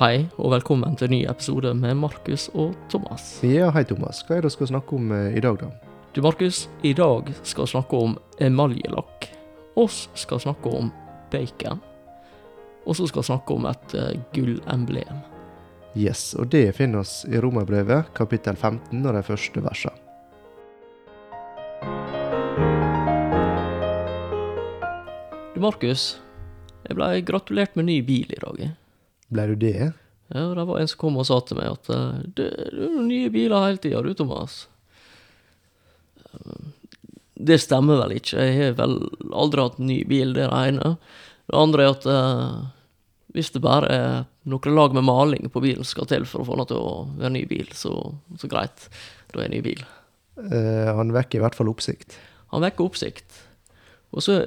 Hei, og velkommen til en ny episode med Markus og Thomas. Ja, hei Thomas. Hva er det du skal snakke om eh, i dag, da? Du, Markus, i dag skal vi snakke om emaljelakk. Oss skal snakke om bacon. Og så skal vi snakke om et uh, gullemblem. Yes, og det finner oss i Romerbrevet, kapittel 15 og de første versene. Du, Markus. Jeg ble gratulert med ny bil i dag. Ble du det? Ja, det var en som kom og sa til meg at eh, det, det er noen nye biler hele tida, du, Thomas. Eh, Det stemmer vel ikke. Jeg har vel aldri hatt ny bil, det er det ene. Det andre er at eh, hvis det bare er noe lag med maling på bilen skal til for å få den til å være ny bil, så, så greit. Da er det ny bil. Eh, han vekker i hvert fall oppsikt. Han vekker oppsikt. Og så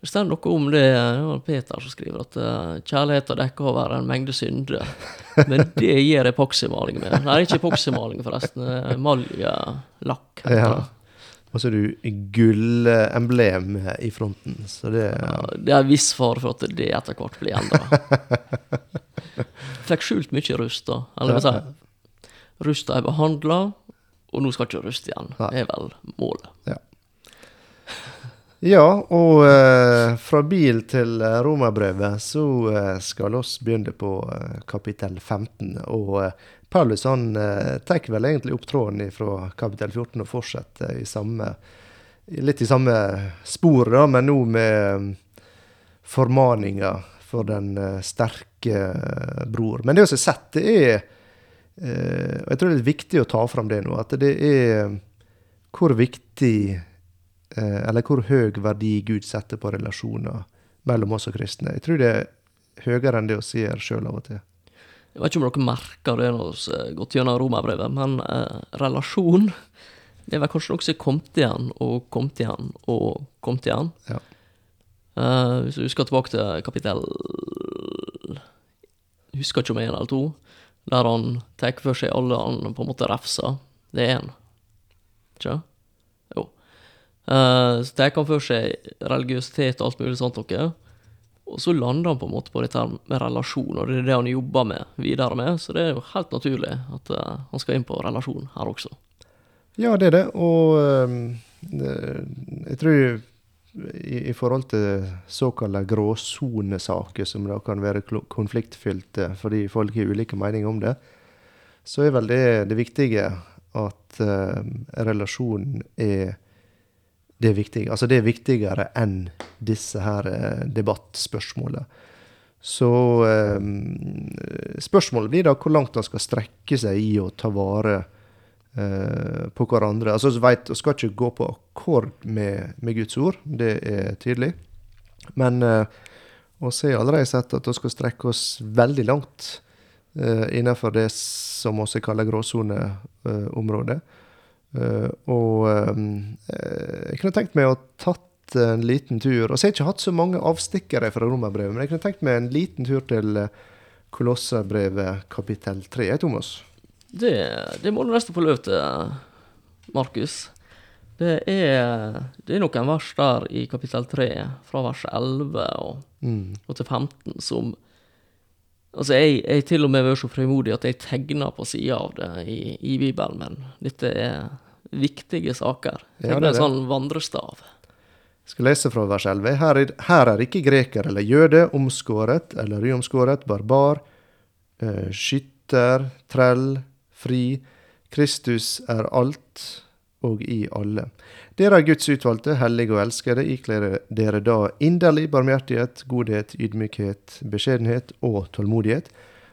det står noe om det, det var Peter som skriver, at uh, kjærligheten dekker over en mengde synder. Men det gir epoxymaling med. Nei, ikke epoxymaling, forresten. eh, Maljelakk. heter Ja. Og så er du gullemblem i fronten, så det Ja, det er en viss fare for at det etter hvert blir endra. Fikk skjult mye rust, da. Eller hva skal jeg. Rusta er behandla, og nå skal ikke rust igjen. Det er vel målet. Ja, og eh, fra bil til eh, romerbrevet så eh, skal oss begynne på eh, kapittel 15. Og eh, Paulus han eh, tar vel egentlig opp tråden fra kapittel 14 og fortsetter i samme, litt i samme spor, da, men nå med formaninger for den sterke bror. Men det vi har sett, det er Og jeg tror det er viktig å ta fram det nå, at det er hvor viktig eller hvor høy verdi Gud setter på relasjoner mellom oss og kristne. Jeg tror det er høyere enn det vi ser sjøl av og til. Jeg vet ikke om dere merker det når vi har gått gjennom romerbrevet, men eh, relasjon det er vel kanskje noe som er kommet igjen og kommet igjen og kommet igjen. Ja. Eh, hvis du husker tilbake til kapittel husker ikke om én eller to, der han tar for seg alle han på en måte refser. Det er én. Ikke? Eh, så tar han for seg religiøsitet og alt mulig sånt noe. Og så lander han på en måte på dette med relasjon, og det er det han jobber med videre med. Så det er jo helt naturlig at eh, han skal inn på relasjon her også. Ja, det er det. Og ehm, jeg tror i, i forhold til såkalte gråsonesaker, som da kan være konfliktfylte fordi folk har ulike meninger om det, så er vel det det viktige at uh, relasjonen er det er viktig. Altså det er viktigere enn disse her eh, debattspørsmålene. Så eh, spørsmålet blir da hvor langt man skal strekke seg i å ta vare eh, på hverandre. Altså så vet, Vi skal ikke gå på akkord med, med Guds ord, det er tydelig. Men vi har allerede sett at vi skal strekke oss veldig langt innenfor det som vi kaller gråsoneområdet. Eh, og eh, jeg kunne tenkt meg å tatt en liten tur. Og så har jeg ikke hatt så mange avstikkere fra romerbrevet, men jeg kunne tenkt meg en liten tur til eh, Kolosserbrevet kapittel 3, jeg, Thomas. Det, det må du nesten få lov til, Markus. Det er, det er noen vers der i kapittel 3, fra vers 11 og, Mm. og til 15, som Altså, jeg, jeg til og med vært så frimodig at jeg tegner på sida av det i, i Bibelen, men dette er viktige saker. Ja, det er en sånn vandrestav. Jeg skal lese fra vers 11. Her er, her er ikke greker eller jøde, omskåret eller uomskåret, barbar, eh, skytter, trell, fri. Kristus er alt og i alle. Dere er Guds utvalgte, hellige og elskede. Ikler dere da inderlig barmhjertighet, godhet, ydmykhet, beskjedenhet og tålmodighet,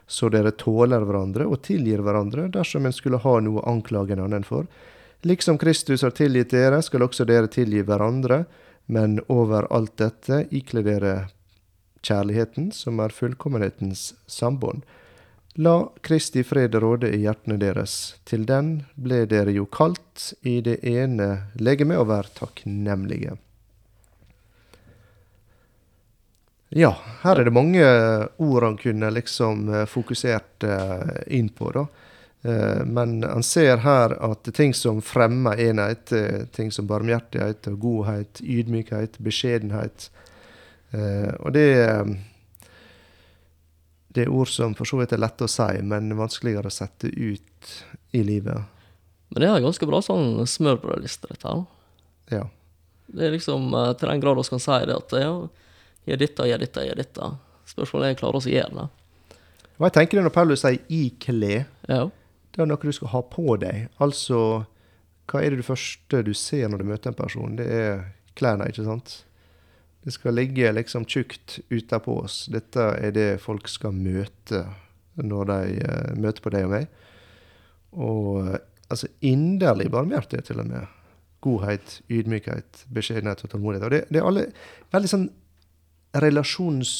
så dere tåler hverandre og tilgir hverandre dersom en skulle ha noe å anklage en annen for. Liksom Kristus har tilgitt dere, skal også dere tilgi hverandre. Men over alt dette ikler dere kjærligheten, som er fullkommenhetens sambånd. La Kristi fred råde i hjertene deres. Til den ble dere jo kalt i det ene legeme, og vær takknemlige. Ja, her er det mange ord han kunne liksom eh, fokusert eh, inn på, da. Eh, Men han ser her at ting som fremmer enhet, ting som barmhjertighet godhet, ydmykhet, beskjedenhet Og det det er ord som for så vidt er lette å si, men vanskeligere å sette ut i livet. Men det er ganske bra sånn smørbrødliste, dette her. Ja. Det er liksom eh, til den grad vi kan si det at ja, gjør dette, gjør dette, gjør dette. Spørsmålet er om vi klarer å gjøre det. Hva jeg tenker du når Paulus sier 'ikle', Ja. det er noe du skal ha på deg. Altså, hva er det første du ser når du møter en person? Det er klærne, ikke sant? Det skal ligge liksom tjukt utapå oss. Dette er det folk skal møte når de eh, møter på deg og meg. Og eh, altså inderlig barmhjertighet, til og med. Godhet, ydmykhet, beskjedenhet og tålmodighet. Og det, det er alle veldig sånn relasjons...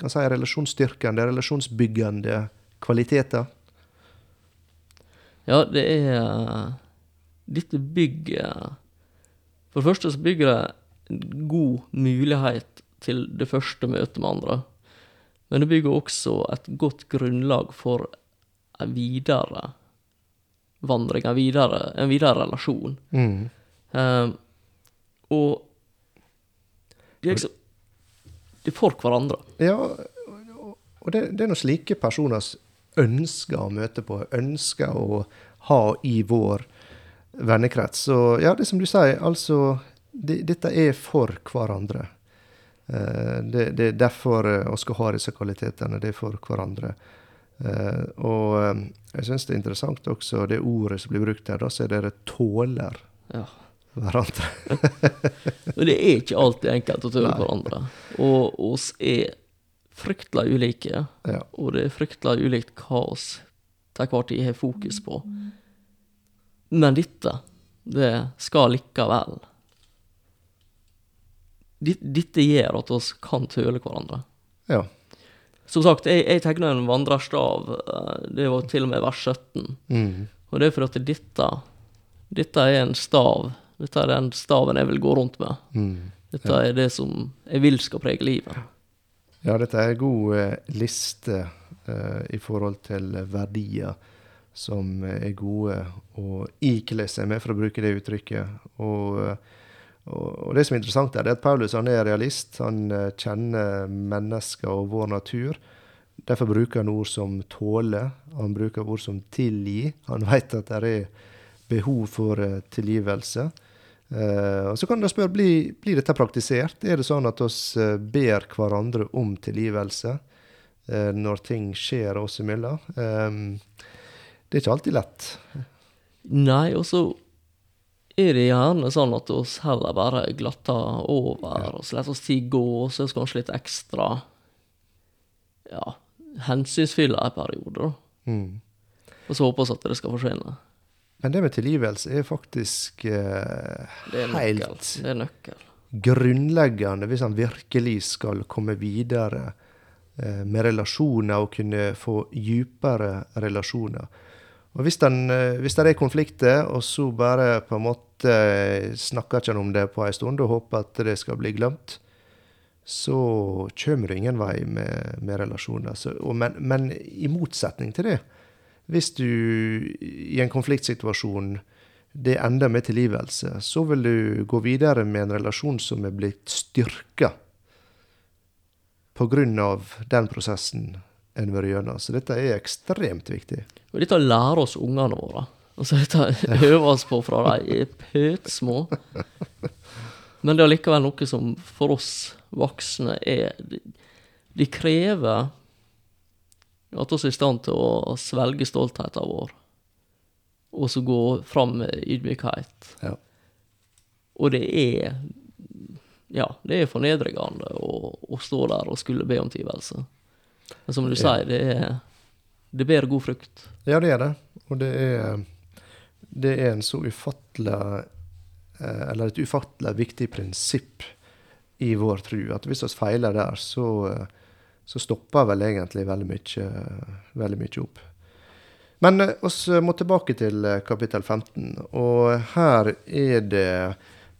Si relasjonsstyrkende, relasjonsbyggende kvaliteter. Ja, det er eh, Dette bygger For det første så bygger det god mulighet til det første møtet med andre. Men det bygger også et godt grunnlag for en videre vandring, en videre, en videre relasjon. Mm. Um, og de er liksom De er for hverandre. Ja, og- det, det er nå slike personers ønsker å møte på, ønsker å ha i vår vennekrets. Så ja, det som du sier, altså det, Dette er for hverandre. Eh, det, det er derfor eh, vi skal ha disse kvalitetene. Det er for hverandre. Eh, og eh, jeg syns det er interessant også det ordet som blir brukt her. Da sier dere 'tåler' Ja. hverandre. og det er ikke alltid enkelt å tåle hverandre. Og oss er fryktelig ulike. Ja. Og det er fryktelig ulikt hva oss til enhver tid har fokus på. Men dette, det skal likevel Dette gjør at vi kan tøle hverandre. ja. Som sagt, jeg, jeg tegna en vandrerstav. eh, Det var til og med vers 17. Mm. Og det er fordi dette Dette er en stav. Dette er den staven jeg vil gå rundt med. Mm. Dette er det som jeg vil skal prege livet. Ja, dette er en god eh, liste eh, i forhold til verdier som er gode å ikle seg med, for å bruke det uttrykket. Og, eh, og, det som er interessant, er at Paulus han er realist. Han eh, kjenner mennesker og vår natur. Derfor bruker han ord som tåle. Han bruker ord som tilgi. Han vet at det er behov for eh, tilgivelse. Eh, og Så kan du spørre, blir, dette praktisert? Er det sånn at eh, ber hverandre om tilgivelse når ting skjer oss imellom? Det er ikke alltid lett. Nei, og så er det gjerne sånn at oss heller bare glatter over, og så lar oss tid gå, og så er vi kanskje litt ekstra ja, hensynsfulle en periode, da. Mm. Og så håper vi at det skal forsvinne. Men det med tilgivelse er faktisk eh, Det er nøkkel. helt Det er nøkkel. grunnleggende hvis han virkelig skal komme videre eh, med relasjoner og kunne få djupere relasjoner. Og hvis, den, eh, hvis det er konflikter, og så bare på en måte eh, snakker ikke han om det på en stund og håper at det skal bli glemt, så kommer du ingen vei med, med relasjoner. Så, men, men i motsetning til det, hvis du i en konfliktsituasjon det ender med tilgivelse, så vil du gå videre med en relasjon som er blitt styrka av den prosessen en vært gjennom. Så dette er ekstremt viktig. Og dette lærer oss ungene våre. Altså, dette øver oss på fra de er pøtsmå. Men det er likevel noe som for oss voksne er De, krever at vi er i stand til å svelge stoltheten vår, og så gå fram med ydmykhet. Ja. Og det er Ja, det er fornedrende å, å stå der og skulle be om tilgivelse. Men som du sier, det er det bærer god frukt. Ja, det er det. Og det er, det er en så ufattelig eh, Eller et ufattelig viktig prinsipp i vår tro at hvis vi feiler der, så, så stopper vel egentlig veldig mye, veldig mye opp. Men eh, oss må tilbake til eh, kapittel 15, og her er det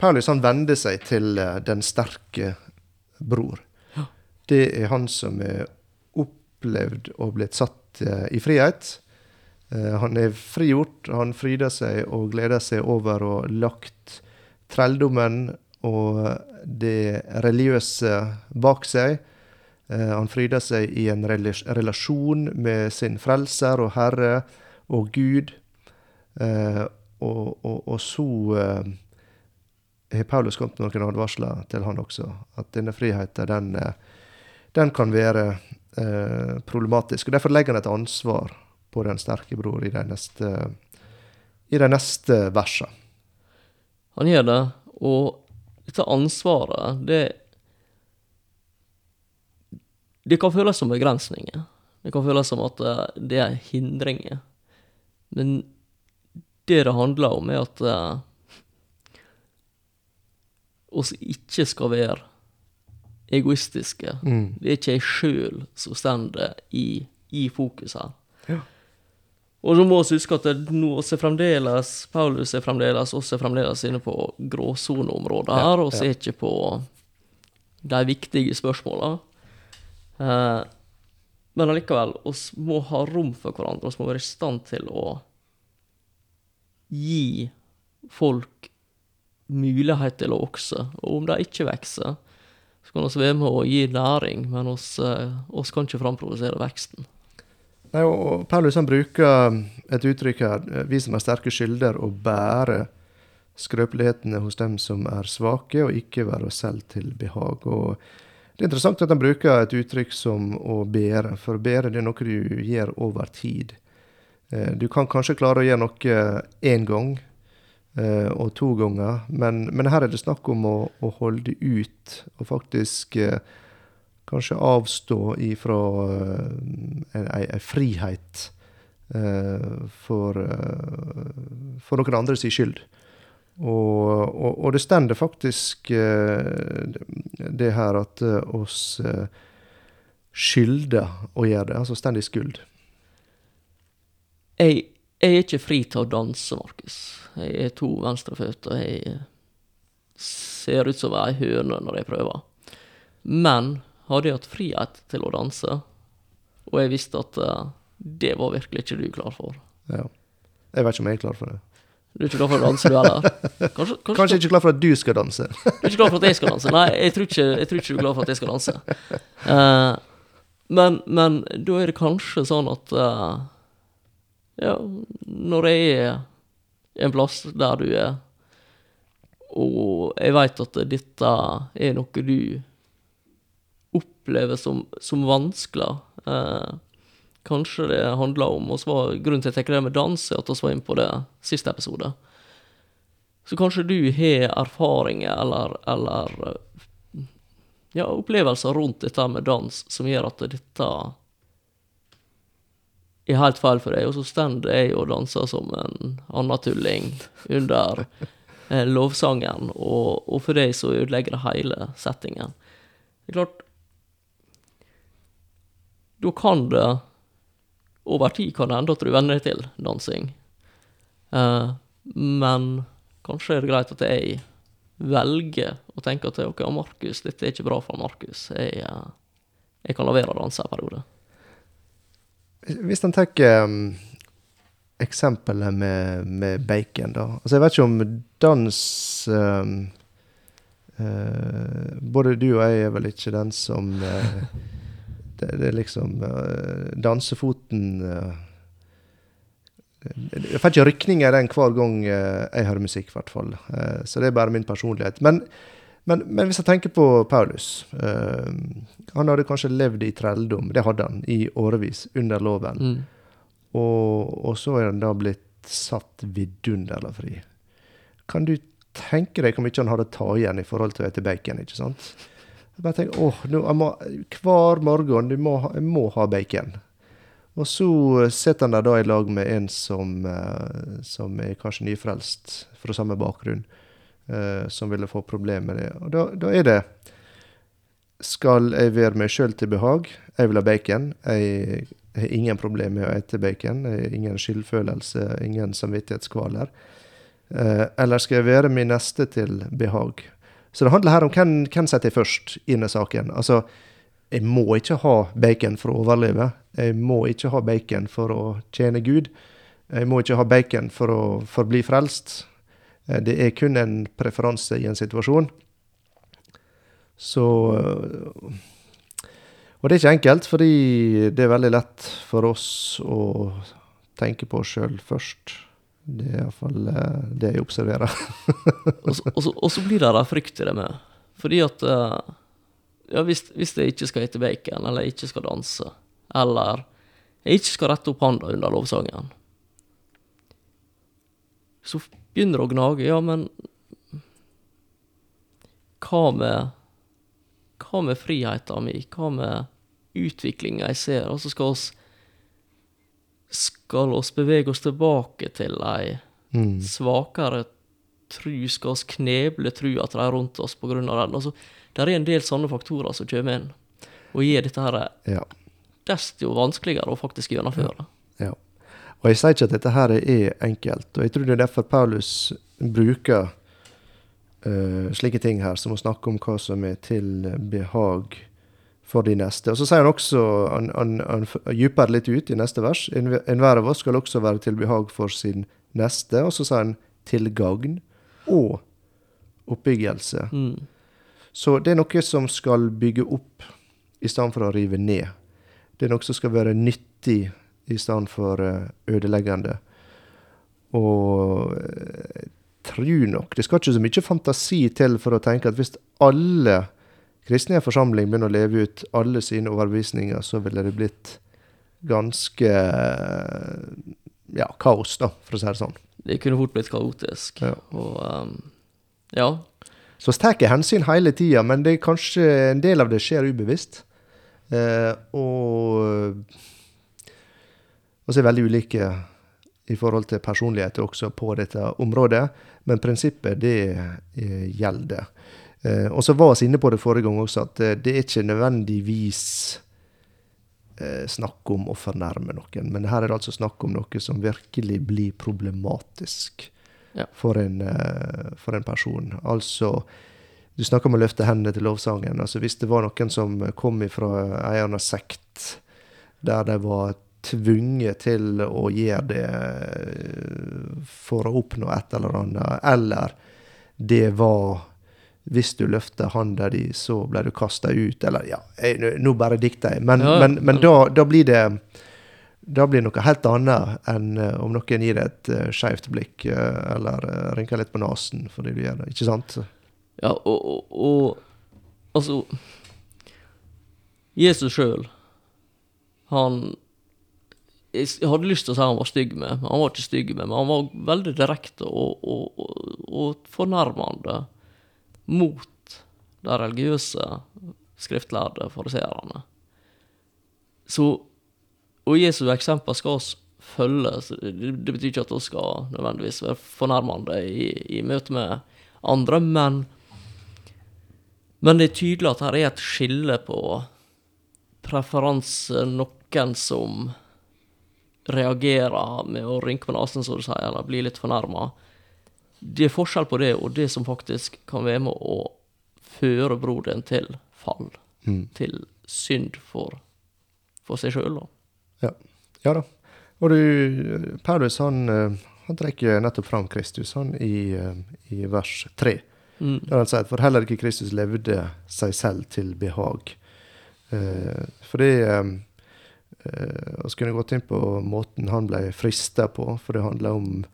Paulus han vender seg til den sterke bror. Det er han som er opplevd og blitt satt eh, i frihet. Eh, Han er frigjort, han fryder seg og gleder seg over å ha lagt trelldommen og det religiøse bak seg. Eh, han fryder seg i en relasjon med sin frelser og herre og Gud. Og, og, og så har Paulus kommet med noen advarsler til han også. At denne friheten, den, den kan være eh, problematisk. og Derfor legger han et ansvar på den sterke bror i de neste, i de neste versene. Han gjør det, og dette ansvaret, det Det kan føles som begrensninger. Det kan føles som at eh, det er hindringer. Men det det handler om, er at uh, oss ikke skal være egoistiske. Mm. Det er ikke jeg sjøl som står i, i fokus her. Ja. Og så må vi huske at nå er fremdeles Paulus er fremdeles oss er fremdeles inne på gråsoneområdet Ja, her, og vi ja. er ikke på de viktige spørsmåla. Eh, men allikevel, oss må ha rom for hverandre. oss må være i stand til å gi folk mulighet til å vokse. Og om de ikke vokser, så kan vi være med å gi næring, men oss, eh, kan ikke framprovosere veksten. Nei, og og Paulus han bruker et uttrykk her, eh, vi som er sterke skylder å bære skrøpelighetene hos dem som er svake, og ikke være oss selv til behag. Og det er interessant at han bruker et uttrykk som å bære, for å bære det er noe du gjør over tid. Eh, Du kan kanskje klare å gjøre noe én gang eh, og to ganger, men, men her er det snakk om å, å holde ut og faktisk eh, kanskje avstå ifra en, en frihet eh, for, eh, for noen andres skyld. Og, og, og det stender faktisk eh, det her at eh, oss skylder å gjøre det, altså stendig skuld. Jeg, jeg er ikke fri til å danse, Markus. Jeg er to venstreføtter. Jeg ser ut som ei høne når jeg prøver. Men hadde jeg hatt frihet til å danse, og jeg visste at eh, det var virkelig ikke du klar for Ja. Jeg vet ikke om jeg er klar for det. Du er ikke klar for å danse, du heller? Kanskje, kanskje, Kanskje ikke klar for at du skal danse. Du er ikke klar for at jeg skal danse? Nei, jeg tror ikke, jeg tror ikke du er klar for at jeg skal danse. Uh, men, men da er det kanskje sånn at eh, Ja, når jeg er en plass der du er, og jeg veit at dette er noe du opplever som, som vanskelig eh, Kanskje det handler om og var Grunnen til at jeg tar det med dans, er at vi var inne på det siste episode. Så kanskje du har erfaringer eller, eller ja, opplevelser rundt dette med dans som gjør at dette er helt feil for deg, og så står jeg og danser som en annen tulling under eh, lovsangen, og, og for deg så ødelegger det hele settingen. Det er klart Da kan det over tid kan det hende at du venner deg til dansing. Eh, men kanskje er det greit at jeg velger å tenke at ok, Markus, dette er ikke bra for Markus. Jeg, eh, jeg kan la være danse en periode. Hvis en tar um, eksempelet med, med bacon, da. Altså, jeg vet ikke om dans um, uh, Både du og jeg er vel ikke den som uh, det, det er liksom uh, Dansefoten Jeg får ikke rykninger den hver gang jeg hører musikk, i hvert fall. Så det er bare min personlighet. Men, men, men hvis jeg tenker på Paulus eh, Han hadde kanskje levd i trelldom, det hadde han, i årevis, under loven. Mm. Og, og så er han da blitt satt vidunderlig fri. Kan du tenke deg hvor mye han hadde ta igjen i forhold til å ete bacon? ikke sant? Jeg bare tenker, åh, nå, må, Hver morgen du må, jeg må ha bacon. Og så sitter han der da i lag med en som, eh, som er kanskje nyfrelst, fra samme bakgrunn, eh, som ville få problemer med det. Og da, da er det Skal jeg være meg sjøl til behag? Jeg vil ha bacon. Jeg har ingen problemer med å ete bacon. Jeg har ingen skyldfølelse, ingen samvittighetskvaler. Eh, eller skal jeg være min neste til behag? Så det handler her om hvem, hvem setter jeg først inn i saken. Altså, jeg må ikke ha bacon for å overleve. Jeg må ikke ha bacon for å tjene Gud. Jeg må ikke ha bacon for å forbli frelst. Eh, Det er kun en preferanse i en situasjon. Så øh, Og det er ikke enkelt, fordi det er veldig lett for oss å tenke på oss sjøl først. Det er iallfall uh, det jeg observerer. Og så, blir det frykt i det med. Fordi at eh, ja, hvis, hvis jeg ikke skal spise bacon, eller jeg ikke skal danse, eller jeg ikke skal rette opp handa under lovsangen, så begynner å gnage. Ja, men hva med Hva med friheten min? Hva med utviklinga jeg ser? Altså skal oss Skal oss bevege oss tilbake til ei Mm. svakere tru? Skal oss kneble trua til de rundt oss av den? Altså, det er en del sånne faktorer som kommer inn, og gir dette her Ja. desto vanskeligere å faktisk gjennomføre. Ja. Og jeg sier ikke at dette her er enkelt, og jeg tror det er derfor Paulus bruker uh, slike ting her, som å snakke om hva som er til behag for de neste. Og så sier han også, han, han, han f- dyper litt ut i neste vers, enhver av oss skal også være til behag for sin neste, og så sier han til gagn og oppbyggelse. Mm. Så det er noe som skal bygge opp i stedet for å rive ned. Det er noe som skal være nyttig i stedet for eh, ødeleggende. Og eh, jeg tror nok Det skal ikke så mye fantasi til for å tenke at hvis alle kristne i en forsamling begynner å leve ut alle sine overbevisninger, så ville det blitt ganske eh, ja, kaos, da, for å si det sånn. Det kunne fort blitt kaotisk. Ja. Og um, ja, Så vi tar hensyn hele tida, men det er kanskje en del av det skjer ubevisst. Eh, og og så er veldig ulike i forhold til personligheter også på dette området, men prinsippet det eh, gjelder. Eh, og så var vi inne på det forrige gang også, at eh, det er ikke nødvendigvis eh, snakk om å fornærme noen, men her er det altså snakk om noe som virkelig blir problematisk Ja. for, en, for en person. Altså, du snakker om å løfte hendene til lovsangen. Altså, hvis det var noen som kom fra ei annen sekt der de var tvunget til å gjøre det eh, for å oppnå et eller annet, eller det var hvis du løfter hånda di, så ble du kasta ut, eller ja jeg, Nå- bare dikter jeg, men, Ja, men, men, ja. da, da blir det da blir det noe helt annet enn eh, om noen gir deg et uh, skeivt blikk eh, eller uh, rynker litt på nesen fordi du gjør det. Ikke sant? ja og, og, og Altså Jesus sjøl, han Jeg hadde lyst til å si han var stygg med, men han var ikke stygg med, men han var veldig direkte og, og, og, og fornærmende mot de religiøse, skriftlærde fariseerne. Så Og Jesu eksempel skal oss følge. Det, det betyr ikke at vi skal nødvendigvis være fornærmende i, i møte med andre, men Men det er tydelig at her er et skille på preferanse. Noen som reagerer med å rynke på nesen, som du sier, eller bli litt fornærma. Det er forskjell på det og det som faktisk kan være med å føre broderen til fall. Mm. Til synd for, for seg sjøl, da. Ja. ja da. Og du, Paulus han, eh, han trekker nettopp fram Kristus han i, eh, i vers 3. Mm. Der han sier at for heller ikke Kristus levde seg selv til behag. Eh, for det eh, eh, Vi kunne gått inn på måten han ble frista på, for det handler om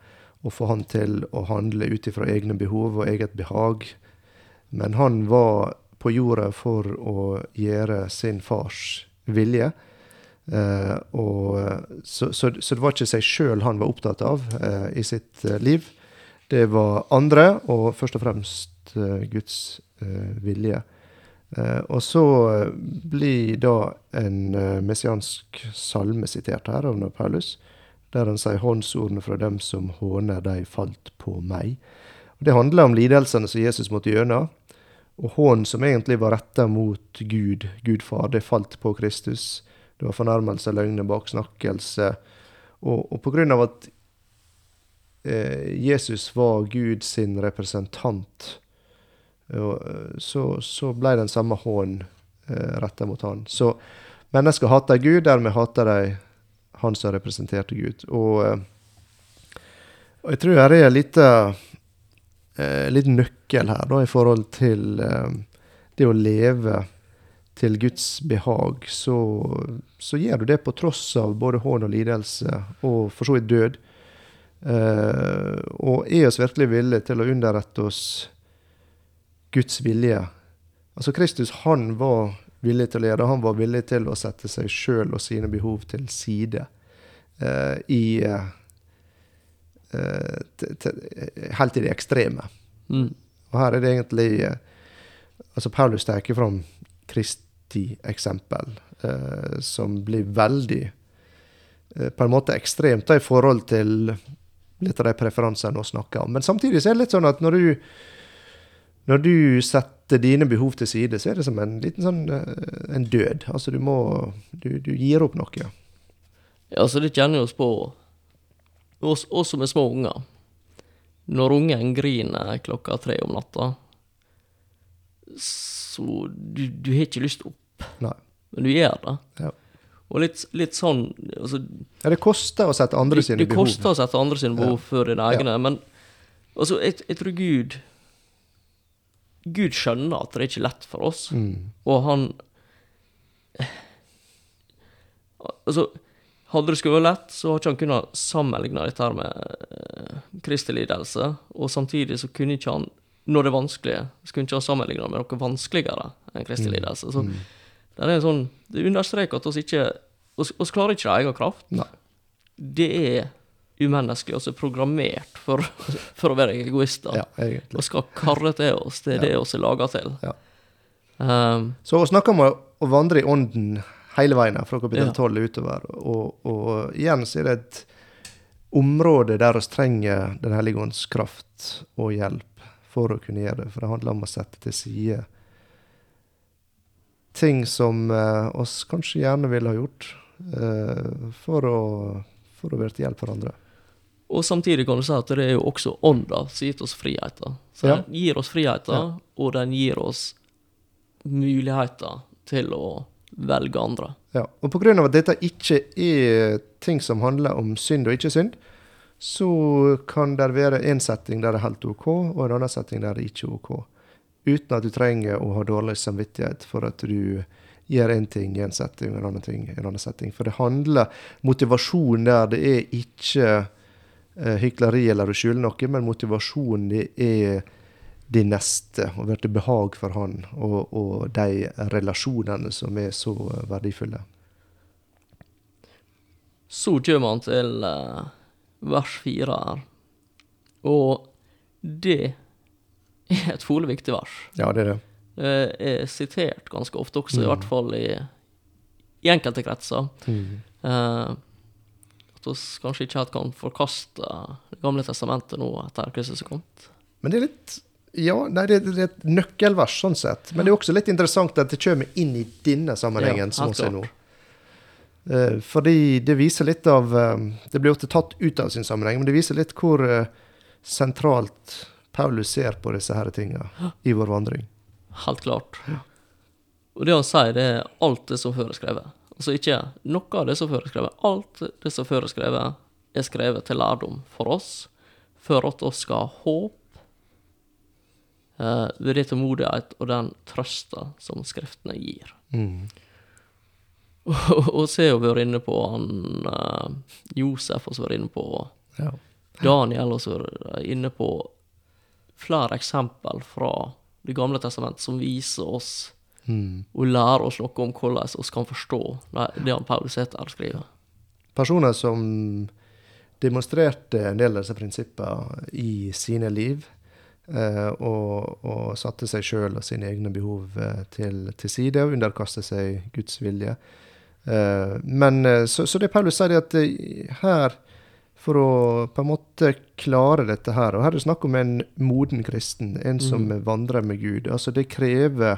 å få han til å handle ut ifra egne behov og eget behag. Men han var på jorda for å gjøre sin fars vilje. Eh, og, så, så, så det var ikke seg sjøl han var opptatt av eh, i sitt eh, liv. Det var andre, og først og fremst eh, Guds eh, vilje. Eh, og så eh, blir da en eh, messiansk salme sitert her av Paulus, der han sier 'Håndsordene fra dem som håner de falt på meg'. Og Det handler om lidelsene som Jesus måtte gjennom. Og hån som egentlig var retta mot Gud, Gud far, det falt på Kristus. Det var fornærmelse, løgne, baksnakkelse. Og, og på grunn av at eh, Jesus var Gud sin representant, eh, så, så ble den samme hån eh, retta mot han. Så mennesker hater Gud, dermed hater de han som representerte Gud. Og, eh, og jeg tror det er litt eh, liten nøkkel her da, i forhold til det å leve til Guds behag, så, så gjør du det på tross av både hån og lidelse, og for så vidt død. Eh, og er oss virkelig villige til å underrette oss Guds vilje? Altså Kristus, han var villig til å lede. Han var villig til å sette seg sjøl og sine behov til side uh, i uh, Helt i det ekstreme. Mm. Og her er det egentlig eh, Altså Paulus tar fram Kristi eksempel, som blir veldig På en måte ekstremt i forhold til litt av de preferansene vi snakker om. Men samtidig så er det litt sånn at når du når du setter dine behov til side, så er det som en liten sånn eh, en død. Altså du må Du, du gir opp noe. Ja, altså det kjenner vi på, oss, oss som er små unger. Når ungen griner klokka tre om natta, så du, du har ikke lyst opp, Nei. men du gjør det. Ja. Og litt, litt sånn altså, Ja, det koster å sette andre sine behov. det koster å sette andre sine behov før dine egne, men altså, jeg, jeg tror Gud Gud skjønner at det er ikke lett for oss, Mm. og han Altså, hadde det skulle vært lett, så har ikke han kunnet sammenligne dette her med uh, Kristi lidelse, og samtidig så kunne ikke han, når det er vanskelig, så kunne ikke han sammenligne det med noe vanskeligere enn Kristi Mm. lidelse. Så det er en sånn, det understreker at oss ikke oss, oss klarer ikke av egen kraft. Nei. Det er umenneskelig, altså er programmert for, for å være egoister. Ja. Og skal karre til oss, det er det oss er laga til. Ja. Um, Så vi snakker om å, å vandre i ånden hele veien fra kapittel Ja. 12 utover. Og, og igjen så er det et område der vi trenger Den hellige ånds kraft og hjelp for å kunne gjøre det. For det handler om å sette til side ting som eh, oss kanskje gjerne ville ha gjort, eh, for, å, for å være til hjelp for andre. Og samtidig kan du si at det er jo også ånda som har gitt oss friheter. Så Ja. den gir oss friheter, Ja. og den gir oss muligheter til å velge andre. Ja, og av at dette ikke er ting som handler om synd og ikke synd, så kan det være en setting der det er helt OK, og en annen setting der det ikke er OK. Uten at du trenger å ha dårlig samvittighet for at du gjør én ting i en setting og en annen ting i en annen setting. For det handler Motivasjon der det er ikke hykleri eller å skjule noe, men motivasjonen er de neste, og blir til behag for han, og, og de relasjonene som er så verdifulle. Så kommer han til eh, vers fire her. Og det er et fole viktig vers. Ja, det er det. Det er sitert ganske ofte også, i Mm. hvert fall i, i enkelte kretser. Mm. Eh, vi kanskje ikke helt kan forkaste Det gamle testamentet nå etter Kristus er kommet. Men det er litt Ja, nei, det, det er et nøkkelvers sånn sett. Men det er også litt interessant at det kommer inn i denne sammenhengen. Ja, som helt sier nå. Eh, fordi det viser litt av eh, Det blir ofte tatt ut av sin sammenheng, men det viser litt hvor eh, sentralt Paulus ser på disse her tinga i vår vandring. Helt klart. Og det han sier, det er alt det som før er skrevet. Altså ikke noe av det som før er skrevet. Alt det som før er skrevet, til lærdom for oss, for at oss skal ha håp eh, ved det tålmodighet og den trøsta som Skriftene gir. Mm. Og og så har vi vært inne på han eh, Josef, og så vært inne på Ja. Daniel, og så inne på flere eksempel fra Det gamle testamentet som viser oss Mm. og lærer oss noe om hvordan vi kan forstå det, han Paulus heter skriver. Personer som demonstrerte en del av disse prinsippene i sine liv, eh, og, og satte seg sjøl og sine egne behov eh, til, til side og underkastet seg Guds vilje. Eh, men så, så det Paulus sier, er at her, for å på en måte klare dette her Og her er det snakk om en moden kristen, en som vandrer med Gud. Altså Det krever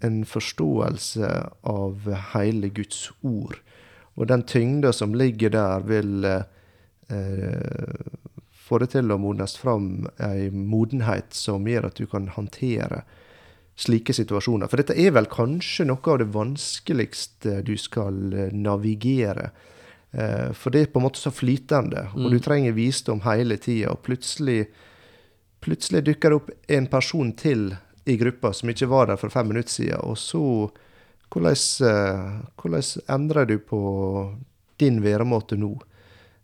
en forståelse av hele Guds ord. Og den tyngda som ligger der, vil eh, få det til å modnes fram ei modenhet som gjør at du kan håndtere slike situasjoner. For dette er vel kanskje noe av det vanskeligste du skal eh, navigere. Eh, for det er på en måte så flytende, og du trenger visdom hele tida. Og plutselig, plutselig dukker det opp en person til i gruppa som ikke var der for fem minutter siden, og så hvordan, eh, hvordan endrer du på din væremåte nå?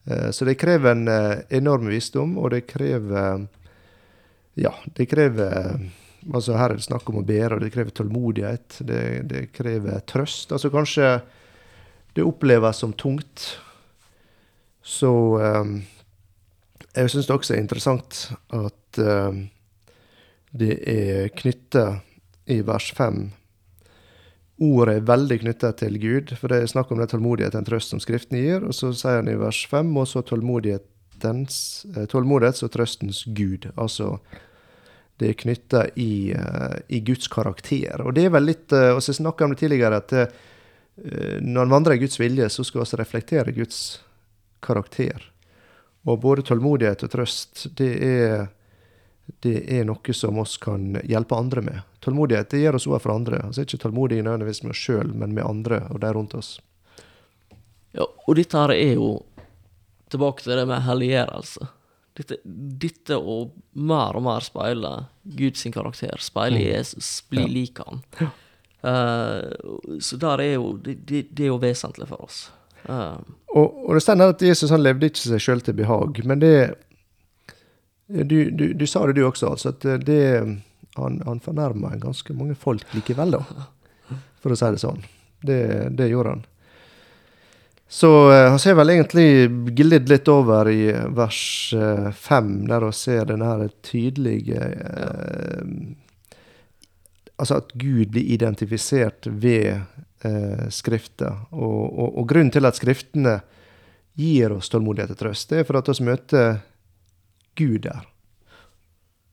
Eh, så det krever en eh, enorm visdom, og det krever Ja, det krever Altså her er det snakk om å bære, og det krever tålmodighet. Det, det krever trøst. Altså kanskje det oppleves som tungt. Så jeg syns det også er interessant at det er knytta i vers 5 Ordet er veldig knytta til Gud, for det er snakk om det tålmodighet en trøst som Skriften gir. Og så sier han i vers 5 og så tålmodighets, eh, og trøstens Gud. Altså det er knytta i, uh, i, Guds karakter. Og det er vel litt uh, Og så snakka om det tidligere, at når en vandrer i Guds vilje, så skal vi reflektere Guds karakter. Og både tålmodighet og trøst, det er, det er noe som oss kan hjelpe andre med. Tålmodighet det gjør oss òg for andre. Altså ikke tålmodig nødvendigvis med oss sjøl, men med andre og de rundt oss. Ja, og dette her er jo tilbake til det med helliggjørelse. Dette, dette å mer og mer speile Guds karakter, speile mm. Jesus, bli ja. lik han. Ja. Uh, så der er jo det, det, det, er jo vesentlig for oss. Uh, og, og, det stender at Jesus han levde ikke seg sjøl til behag, men det du, du, du, sa det du også, altså, at det Han, han fornærma ganske mange folk likevel, da, for å si det sånn. Det, det gjorde han. Så uh, han ser vel egentlig glidd litt over i vers uh, fem, der vi ser den her tydelige uh, Altså at Gud blir identifisert ved uh, Skriften. Og, og, og, grunnen til at Skriftene gir oss tålmodighet og trøst, det er for at vi møter Gud der.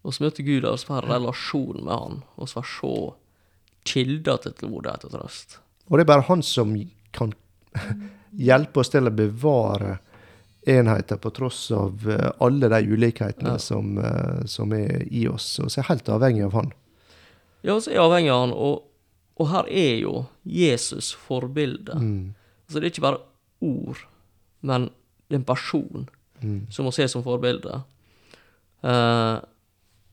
Vi møter Gud der, vi en relasjon med Han, og vi får se kilder til tålmodighet og trøst. Og det er bare Han som kan hjelpe oss til å bevare enheter på tross av eh, alle de ulikhetene ja. som, eh, som, er i oss. Og så er helt avhengig av han. Ja, så er jeg avhengig av han, og, og her er jo Jesus forbildet. Mm. Så det er ikke bare ord, men det er en person mm. som må ses som forbilde. Uh,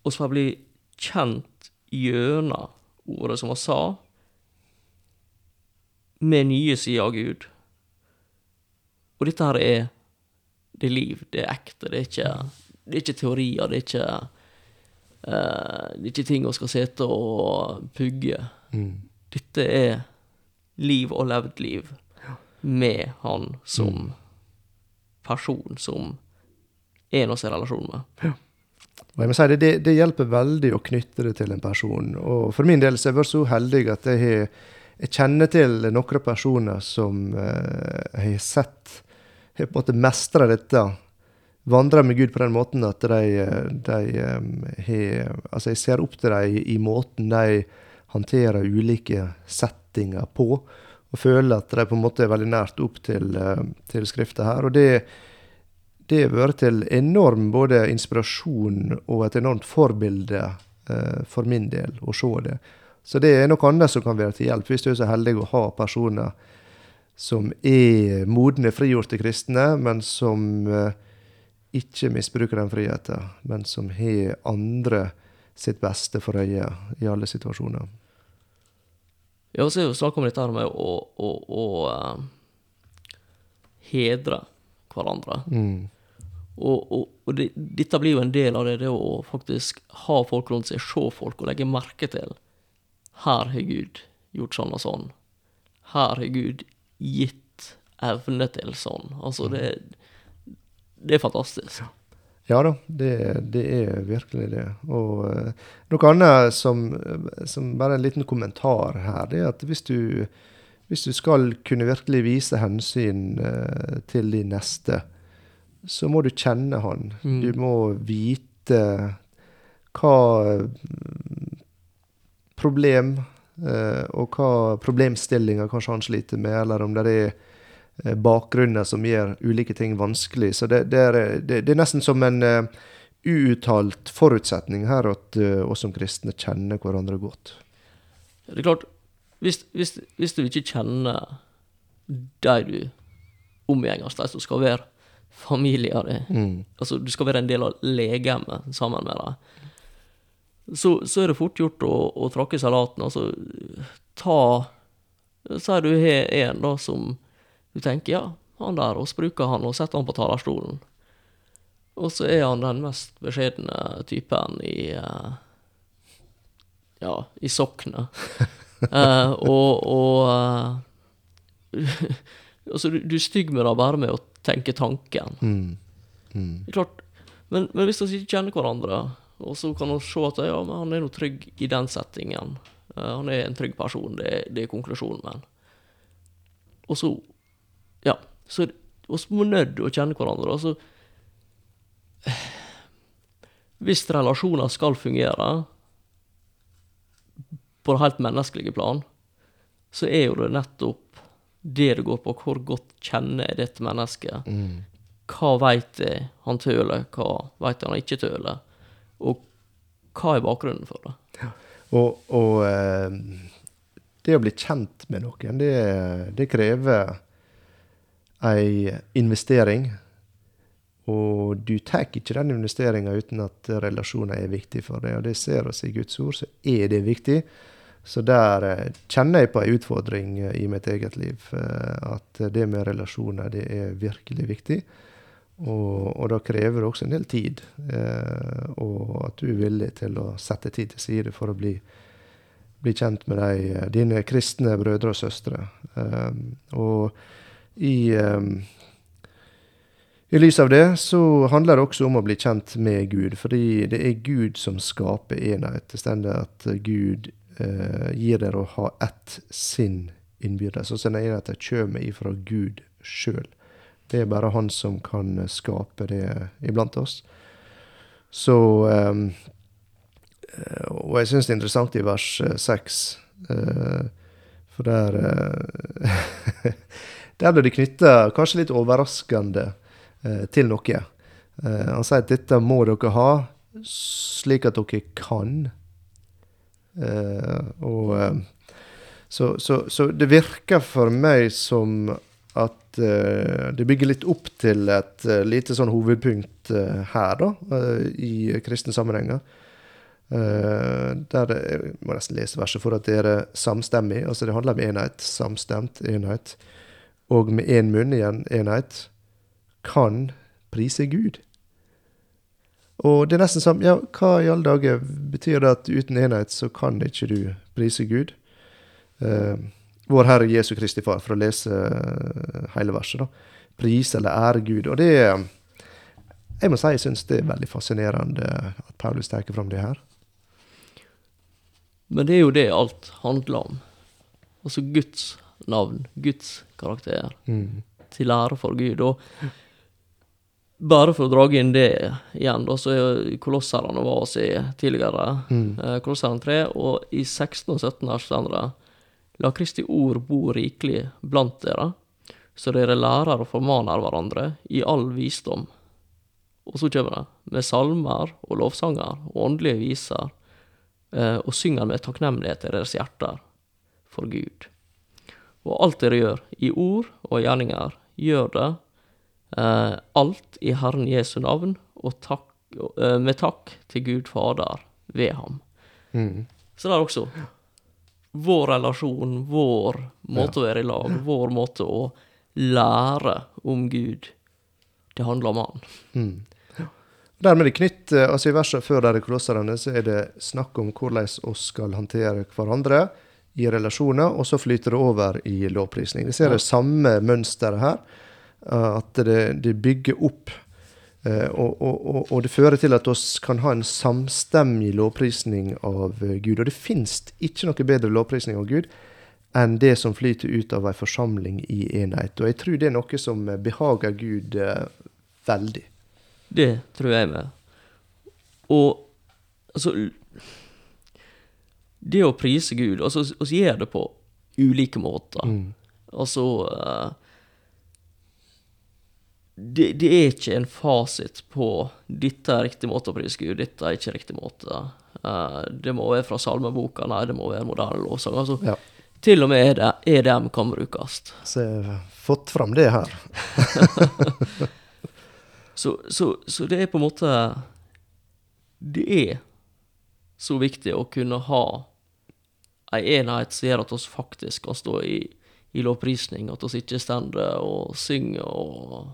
og så bli kjent gjennom ordet som han sa, med nye sider av Gud. Og dette her er det er liv, det er ekte. Det er ikke, det er ikke teorier, det er ikke uh, Det er ikke ting vi skal sitte og pugge. Mm. Dette er liv og levd liv med han som mm. person, som en oss i relasjon med. Ja. Og jeg må si det, det, det, hjelper veldig å knytte det til en person. Og for min del så har jeg vært så heldig at jeg, jeg kjenner til noen personer som eh, jeg har sett har på en måte mestra dette. Vandrer med Gud på den måten at de, de har Altså, jeg ser opp til dem i måten de håndterer ulike settinger på. Og føler at de på en måte er veldig nært opp til, til Skrifta her. Og det, det har vært til enorm både inspirasjon og et enormt forbilde eh, for min del å se det. Så det er noe annet som kan være til hjelp, hvis du er så heldig å ha personer som er modne, frigjorte kristne, men som eh, ikke misbruker den friheten, men som har andre sitt beste for øye i alle situasjoner. Ja, så er jo snakk om dette med å, å, å uh, hedre hverandre. Mm. Og, og, og det, dette blir jo en del av det, det å faktisk ha folk rundt seg, se folk og legge merke til. Her har Gud gjort sånn og sånn. Her har Gud gitt evne til sånn. Altså, det, det er fantastisk. Ja da, det, det, er virkelig det. Og uh, noe annet som, som, bare en liten kommentar her, det er at hvis du, hvis du skal kunne virkelig vise hensyn uh, til de neste, så må du kjenne han. Mm. Du må vite hva problem Eh, og hva problemstillinger kanskje han sliter med, eller om det er eh, bakgrunner som gjør ulike ting vanskelig. Så det, det, er, det, det er, nesten som en uh, uuttalt forutsetning her at oss som kristne kjenner hverandre godt. Det er klart, hvis, hvis, hvis du ikke kjenner de du omgjenges, de som skal være familien din, mm. altså du skal være en del av legemet sammen med dem så, så, er det fort gjort å, å tråkke salaten. Altså ta Så er du har en da som du tenker ja, han der, oss bruker han og setter han på talerstolen. Og så er han den mest beskjedne typen i uh, Ja, i soknet. uh, og og uh, Altså, du, du er stygg med det bare med å tenke tanken. Mm. Mm. Det er klart, men, men hvis vi ikke kjenner hverandre, og så kan vi se at ja, han er noe trygg i den settingen. uh, han er en trygg person, det, er- det er konklusjonen min. Og så Ja. Så vi må nødt til å kjenne hverandre. Altså Hvis relasjoner skal fungere på det helt menneskelige plan, så er jo det nettopp det det går på. Hvor godt kjenner jeg dette mennesket? Mm. hva veit jeg han tøler, hva veit jeg han ikke tøler, og hva er bakgrunnen for det? Og, og eh, det å bli kjent med noen, det, det krever ei investering. Og du tar ikke den investeringa uten at relasjoner er viktig for deg. Og det ser oss i Guds ord, så er det viktig. Så der eh, kjenner jeg på ei utfordring eh, i mitt eget liv. eh, At det med relasjoner, det er virkelig viktig. Og, og da krever det også en del tid. Og at du er villig til å sette tid til side for å bli, bli kjent med de, eh, dine kristne brødre og søstre. Og i, i lys av det så handler det også om å bli kjent med Gud. Fordi det er Gud som skaper enhet. Det stender at Gud gir dere å ha ett sinn innbyrdes. Og så at det kommer ifra Gud sjøl. Det er bare han som kan skape det iblant oss. Så eh, Og jeg syns det er interessant i vers eh, seks, uh, for der uh, Der ble det knytta, kanskje litt overraskende, uh, til noe. Eh, han sier at dette må dere ha, slik at dere kan. Eh, og eh, så, så, så det virker for meg som at eh, det bygger litt opp til et uh, lite sånn hovedpunkt uh, her, da, i kristne sammenhenger. Der Jeg må nesten lese verset for at det er samstemmig. Altså det handler om enhet. Samstemt enhet. Og med én munn igjen, enhet, kan prise Gud. Og det er nesten som Ja, hva i alle dager betyr det at uten enhet så kan ikke du prise Gud? Eh, vår Herre Jesu Kristi Far, for å lese eh, hele verset, da. Prise eller ære Gud. Og det Jeg må si jeg syns det er veldig fascinerende at Paulus tar fram det her. Men det er jo det alt handler om. Altså Guds navn, Guds karakter, Mm. til ære for Gud. Og bare for å dra inn det igjen, da, så er Kolosserne var oss i tidligere, Mm. eh, Kolosserne 3, og i 16 og 17 her står det La Kristi ord bo rikelig blant dere, så dere lærer og formaner hverandre i all visdom. Og så kommer det, med salmer og lovsanger og åndelige viser, eh, og synger med takknemlighet i deres hjerter for Gud. Og alt dere gjør, i ord og gjerninger, gjør det alt i Herren Jesu navn, og takk, eh, med takk til Gud Fader ved ham. Mm. Så er også vår relasjon, vår måte å være i lag, vår måte å lære om Gud. Det handler om Han. Mm. Dermed er det knytt, eh, altså I verset før der i Kolosserne så er det snakk om hvordan vi skal håndtere hverandre i relasjoner, og så flyter det over i lovprisning. Vi ser Ja. det samme mønsteret her. Eh, At det, det bygger opp. eh, Og, og, og, det fører til at oss kan ha en samstemmig lovprisning av eh, Gud. Og det fins ikke noe bedre lovprisning av Gud enn det som flyter ut av ei forsamling i enhet. Og jeg tror det er noe som behager Gud eh, veldig. Det tror jeg med. Og altså Det å prise Gud Altså, vi gjør det på ulike måter. Mm. Altså eh, det, det er ikke en fasit på 'dette er riktig måte å prise Gud', 'dette er ikke riktig måte'. Uh, det må være fra salmeboka, nei, det må være moderne lovsang. Altså, Ja. Til og med ED- EDM kan brukes. Så jeg har fått fram det her. Så, så, så det er på en måte Det er så viktig å kunne ha ei enhet som gjør at oss faktisk kan stå i i lovprisning, at vi ikke står og synger og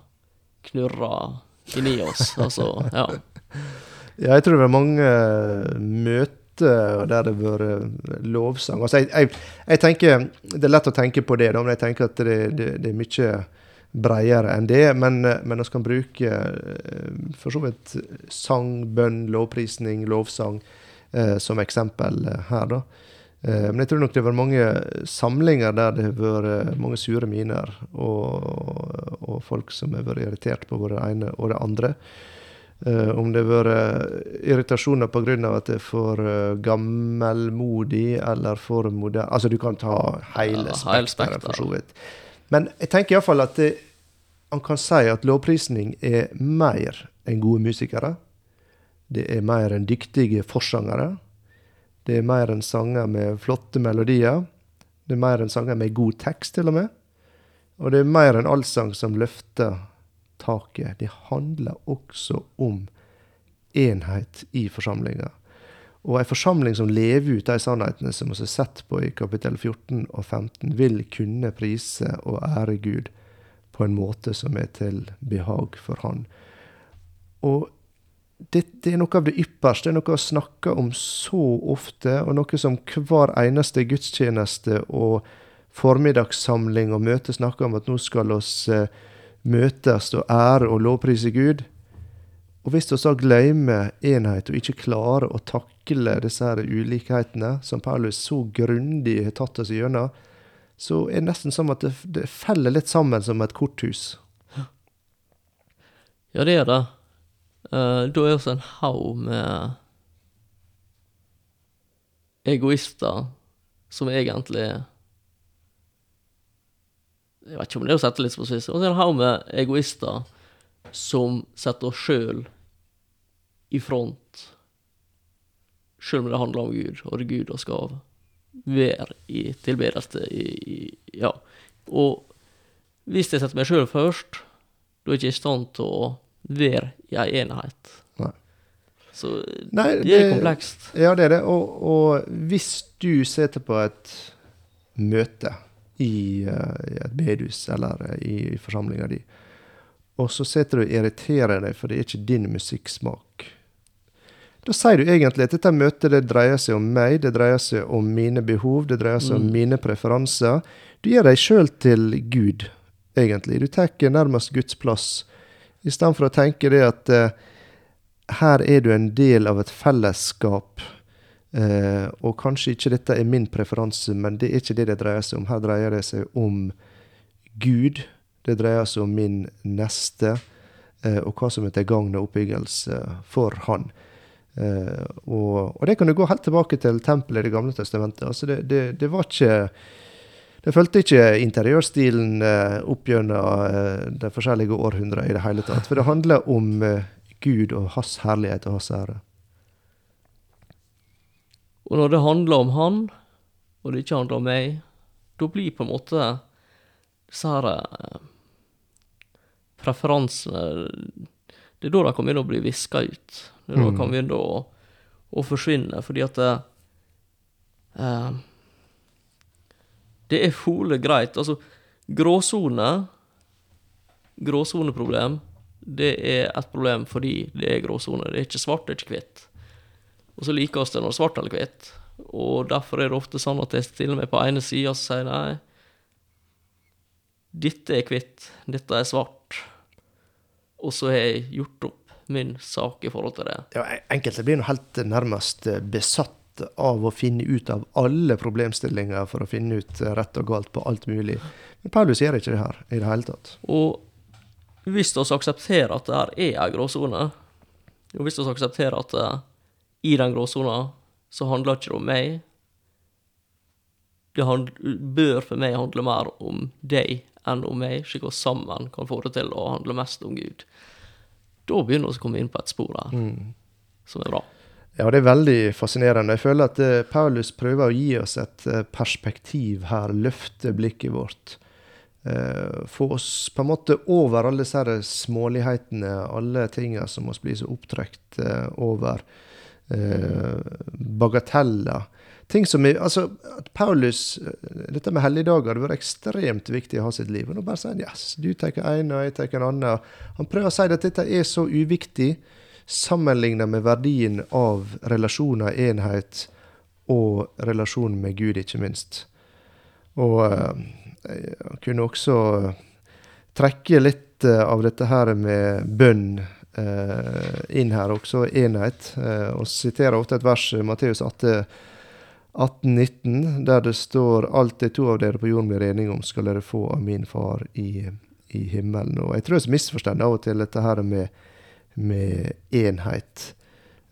knurrer inni oss. Altså, ja. Ja, jeg tror det er mange møter der det har vært lovsang. Altså, jeg, jeg, jeg, tenker, Det er lett å tenke på det, da, men jeg tenker at det, det, det er mye bredere enn det. Men, men vi kan bruke eh, for så vidt sang, bønn, lovprisning, lovsang eh, som eksempel her. da. Eh, men jeg tror nok det har vært mange samlinger der det har vært eh, mange sure miner, og, og folk som har vært irritert på både det ene og det andre. Uh, om det har vært irritasjoner pga. at det er for gammelmodig eller for moderne Altså, du kan ta hele ja, spekteret, for så vidt. Men jeg tenker iallfall at det, man kan si at lovprisning er mer enn gode musikere. Det er mer enn dyktige forsangere. Det er mer enn sanger med flotte melodier. Det er mer enn sanger med god tekst, til og med. Og det er mer enn allsang som løfter taket. Det handler også om enhet i forsamlinga. Og ei forsamling som lever ut de sannhetene som vi har sett på i kapittel 14 og 15, vil kunne prise og ære Gud på en måte som er til behag for Han. Og dette er noe av det ypperste, Det er noe å snakke om så ofte, og noe som hver eneste gudstjeneste og formiddagssamling og møte snakker om at nå skal oss eh, møtes og ære og lovprise Gud. Og hvis vi så glemmer enhet og ikke klarer å takle disse her ulikhetene, som Paulus så grundig har tatt oss gjennom, så er det nesten som at det, det feller litt sammen som et korthus. Ja, det er det. Uh, da er vi en haug med egoister som egentlig Jeg vet ikke om det er å sette litt på spissen. Og så er det en haug med egoister som setter oss sjøl i front, sjøl om det handler om Gud, og det er Gud vi skal være i tilbedelse i, i, Ja. Og hvis jeg setter meg sjøl først, da er jeg ikke i stand til å være i ei enhet. Nei. Så Nei, det, det, er komplekst. Ja, det er det. Og, og hvis du sitter på et møte i, uh, i et bedehus eller uh, i, i forsamlinga di, og så sitter du og irriterer deg for det er ikke din musikksmak. Da sier du egentlig at dette møtet det dreier seg om meg, det dreier seg om mine behov, det dreier seg mm. om mine preferanser. Du gjør deg sjøl til Gud, egentlig. Du tar nærmest Guds plass i stedet for å tenke det at eh, her er du en del av et fellesskap. Eh, og kanskje ikke dette er min preferanse, men det er ikke det det dreier seg om. Her dreier det seg om Gud. Det dreier seg om min neste, eh, og hva som er til gagn og oppbyggelse for Han. Eh, og, og, det kan du gå helt tilbake til tempelet i Det gamle testamentet. Altså det, det, det var ikke det fulgte ikke interiørstilen eh, opp gjennom eh, de forskjellige århundrer i det hele tatt. For det handler om eh, Gud og hans herlighet og hans ære. Og når det handler om han, og det ikke handler om meg, da blir på en måte disse her preferansene Det er da de kan begynne å bli viska ut. Det er da de kan mm. begynne å, å forsvinne, fordi at det, eh, det er fole greit. Altså, gråsone Gråsoneproblem, det er et problem fordi det er gråsone. Det er ikke svart, det er ikke hvitt. Og så liker vi det når det er svart eller hvitt. Og derfor er det ofte sånn at jeg stiller meg på ene sida og sier nei, dette er hvitt, dette er svart. Og så har jeg gjort opp min sak i forhold til det. Ja, Enkelte blir nå helt nærmest besatt av å finne ut av alle problemstillinger for å finne ut rett og galt på alt mulig. Men Paulus gjør ikke det her i det hele tatt. Og hvis vi aksepterer at det her er ei gråsone, og hvis vi aksepterer at uh, i den gråsona så handler ikke det om meg Det bør for meg handle mer om deg enn om meg, slik vi sammen kan få det til å handle mest om Gud. Da begynner vi å komme inn på et spor her mm. som er bra. Ja, det er veldig fascinerende. Jeg føler at uh, Paulus prøver å gi oss et uh, perspektiv her, løfte blikket vårt. Uh, få oss på en måte over alle disse smålighetene, alle tingene som vi blir så opptrekt over. bagateller. ting som er, altså, at Paulus, eh, Dette med helligdager det var ekstremt viktig i hans sitt liv. Og nå bare sier han yes, du tar en, og jeg tar en annen. Han prøver å si at dette er så uviktig sammenlignet med verdien av relasjoner, enhet og relasjonen med Gud, ikke minst. Og uh, jeg kunne også trekke litt uh, av dette her med bønn uh, inn her, også enhet. og siterer ofte et vers, Matteus 18, 18,19, der det står 'Alt det to av dere på jorden blir enige om, skal dere få av min far i, i himmelen'. Og Jeg tror jeg misforstår av og til dette her med, med enhet.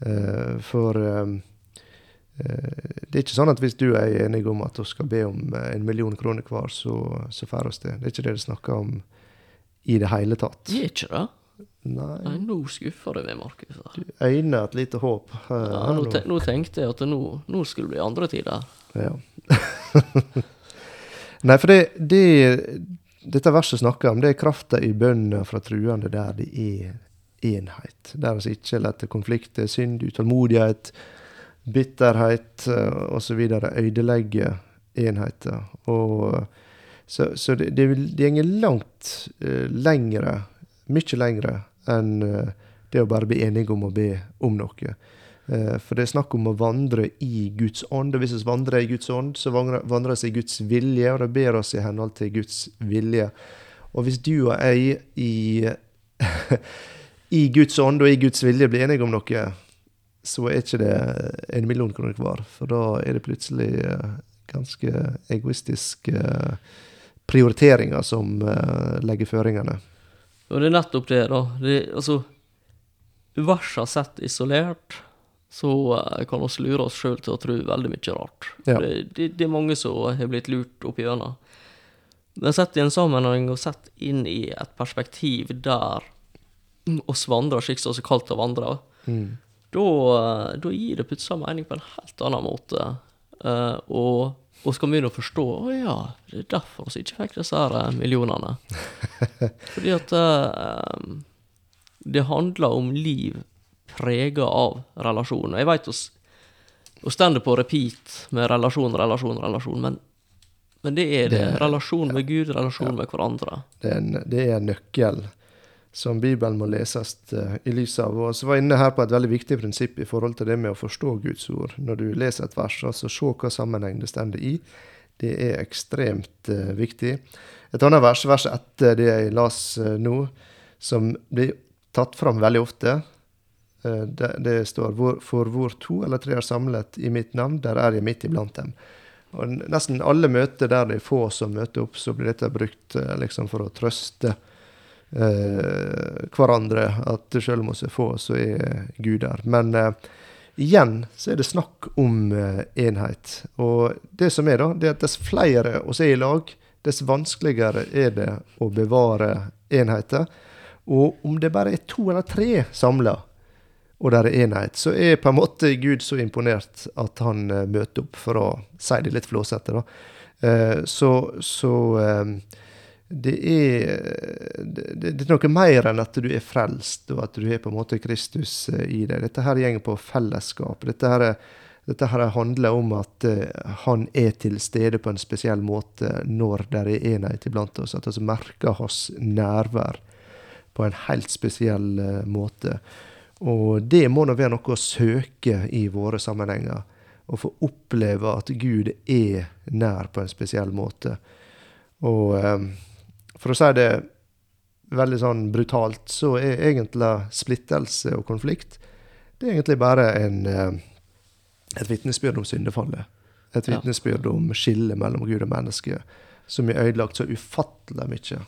Uh, for um, uh, det er ikke sånn at hvis du er enig om at vi skal be om en million kroner hver, så, så får vi det. Det er ikke det det snakker om i det hele tatt. Det er ikke det? Nei. Nei, nå skuffer du meg, Markus. Du øyner et lite håp. Ja, nå, te nå, tenkte jeg at nå, nå skulle det bli andre tider. Ja. Nei, for det, det, dette verset snakker om, det er krafta i bønna fra truende der det er enhet. Der altså ikke lar konflikter, synd, utålmodighet, bitterhet uh, osv. ødelegge enheter. Og, så, så det, det, det går langt uh, lengre mye lengre enn uh, det å bare bli enige om å be om noe. Eh, for det er snakk om å vandre i Guds ånd. Og hvis vi vandrer i Guds ånd, så vandrer vi i Guds vilje, og da ber oss i henhold til Guds vilje. Og hvis du og jeg i, i Guds ånd og i Guds vilje blir enige om noe, så er ikke det en million kroner hver. For da er det plutselig eh, ganske egoistiske prioriteringer som legger føringene. Og det er nettopp det, da. Det, altså, versa sett isolert, så kan vi lure oss sjøl til å tro veldig mye rart. Ja. Det, det, det, er mange som har blitt lurt opp gjennom. Men sett i en sammenheng og sett inn i et perspektiv der oss vandrer som det er kaldt å vandre, mm. da, uh, da gir det plutselig mening på en helt annen måte. Uh, og og skal begynne å forstå å ja, det er derfor vi ikke fikk disse her eh, millionene. Fordi at uh, det handler om liv prega av relasjoner. Jeg veit vi står på repeat med relasjon, relasjon, relasjon, men, men det er det. det relasjon med Gud, relasjon ja. med hverandre. Det er en, det er nøkkel som Bibelen må leses uh, i lys av. Og så var jeg inne her på et veldig viktig prinsipp i forhold til det med å forstå Guds ord. Når du leser et vers, altså se hva sammenheng det står i. Det er ekstremt uh, viktig. Et annet vers, vers etter det jeg las uh, nå, som blir tatt fram veldig ofte, det, det, står For hvor to eller tre er samlet i mitt navn, der er jeg midt iblant dem. Og Nesten alle møter der det er få som møter opp, så blir dette brukt liksom for å trøste eh, hverandre. At selv om vi er få, så er Gud der. Men eh, igjen så er det snakk om eh, enhet. Og det som er, da, det er at dess flere oss er i lag, dess vanskeligere er det å bevare enheter. Og om det bare er to eller tre samla, og der er enhet, så er på en måte Gud så imponert at han uh, møter opp, for å si det litt flåsete. da. Uh, så, så det er, det, det er, noe mer enn at du er frelst, og at du har på en måte Kristus eh, i deg. Dette her går på fellesskap. Dette her, dette her handler om at uh, han er til stede på en spesiell måte når det er enhet iblant oss. At vi merker hans nærvær på en helt spesiell uh, måte. Og det må nå være noe å søke i våre sammenhenger. Å få oppleve at Gud er nær på en spesiell måte. Og for å si det veldig sånn brutalt, så er egentlig splittelse og konflikt det er egentlig bare en, eh, et vitnesbyrd om syndefallet. Et vitnesbyrd om skillet mellom Gud og menneske, som er ødelagt så ufattelig mye.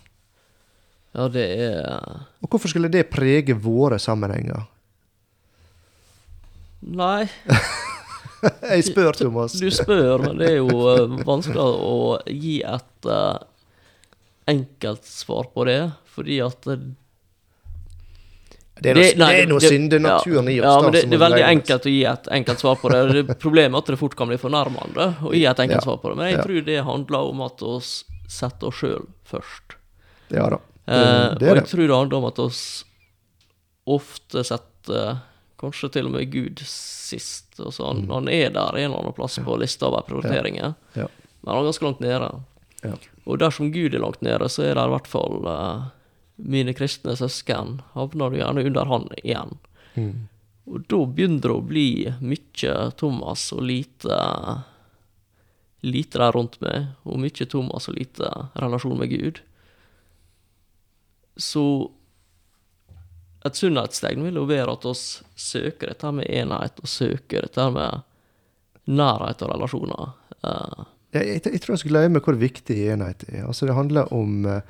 Ja, det er Og hvorfor skulle det prege våre sammenhenger? Nei Jeg spør, Thomas. Du, du spør, men det er jo uh, vanskelig å gi et uh, enkelt svar på det, fordi at det, det, er noe, det, er noe syndenaturen ja, i oss. Ja, men det, det, er veldig enkelt å gi et enkelt svar på det. det problemet er at det fort kan bli fornærmende å gi et enkelt ja. svar på det. Men jeg ja. tror det handler om at vi setter oss sjøl først. Ja da. Eh, og jeg tror det handler om at vi ofte setter kanskje til og med Gud sist. Altså han, han er der en eller annen plass på lista over prioriteringer, Ja. men han er ganske langt nede. Ja. Og dersom Gud er langt nede, så er det i hvert fall uh, mine kristne søsken havner du gjerne under han igjen. Mm. Og da begynner det å bli mye Thomas og lite Lite der rundt meg, og mye Thomas og lite relasjon med Gud. Så et sunnhetstegn vil jo være at oss søker dette med enhet, og søker dette med nærhet og relasjoner. Eh, Jeg, jeg, tror jeg skal glemme hvor viktig enhet er. Altså Det handler om eh,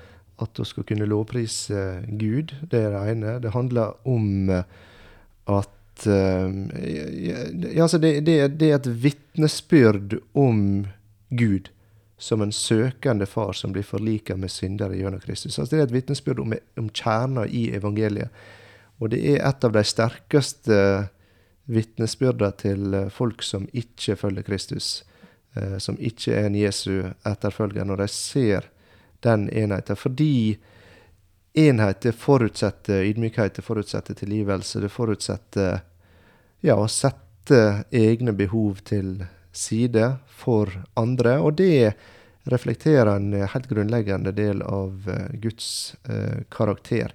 at vi skal kunne lovprise Gud, det er det ene. Det handler om eh, at eh, ja, altså det, det, det er et vitnesbyrd om Gud som en søkende far som blir forlika med syndere gjennom Kristus. Altså det er et vitnesbyrd om, om kjerna i evangeliet. Og det er et av de sterkeste vitnesbyrda til eh, folk som ikke følger Kristus eh, som ikke er en Jesu etterfølger, når de ser den enheten. Fordi enhet det forutsetter ydmykhet, det forutsetter tilgivelse, det forutsetter ja, å sette egne behov til side for andre. Og det reflekterer en helt grunnleggende del av eh, Guds eh, karakter.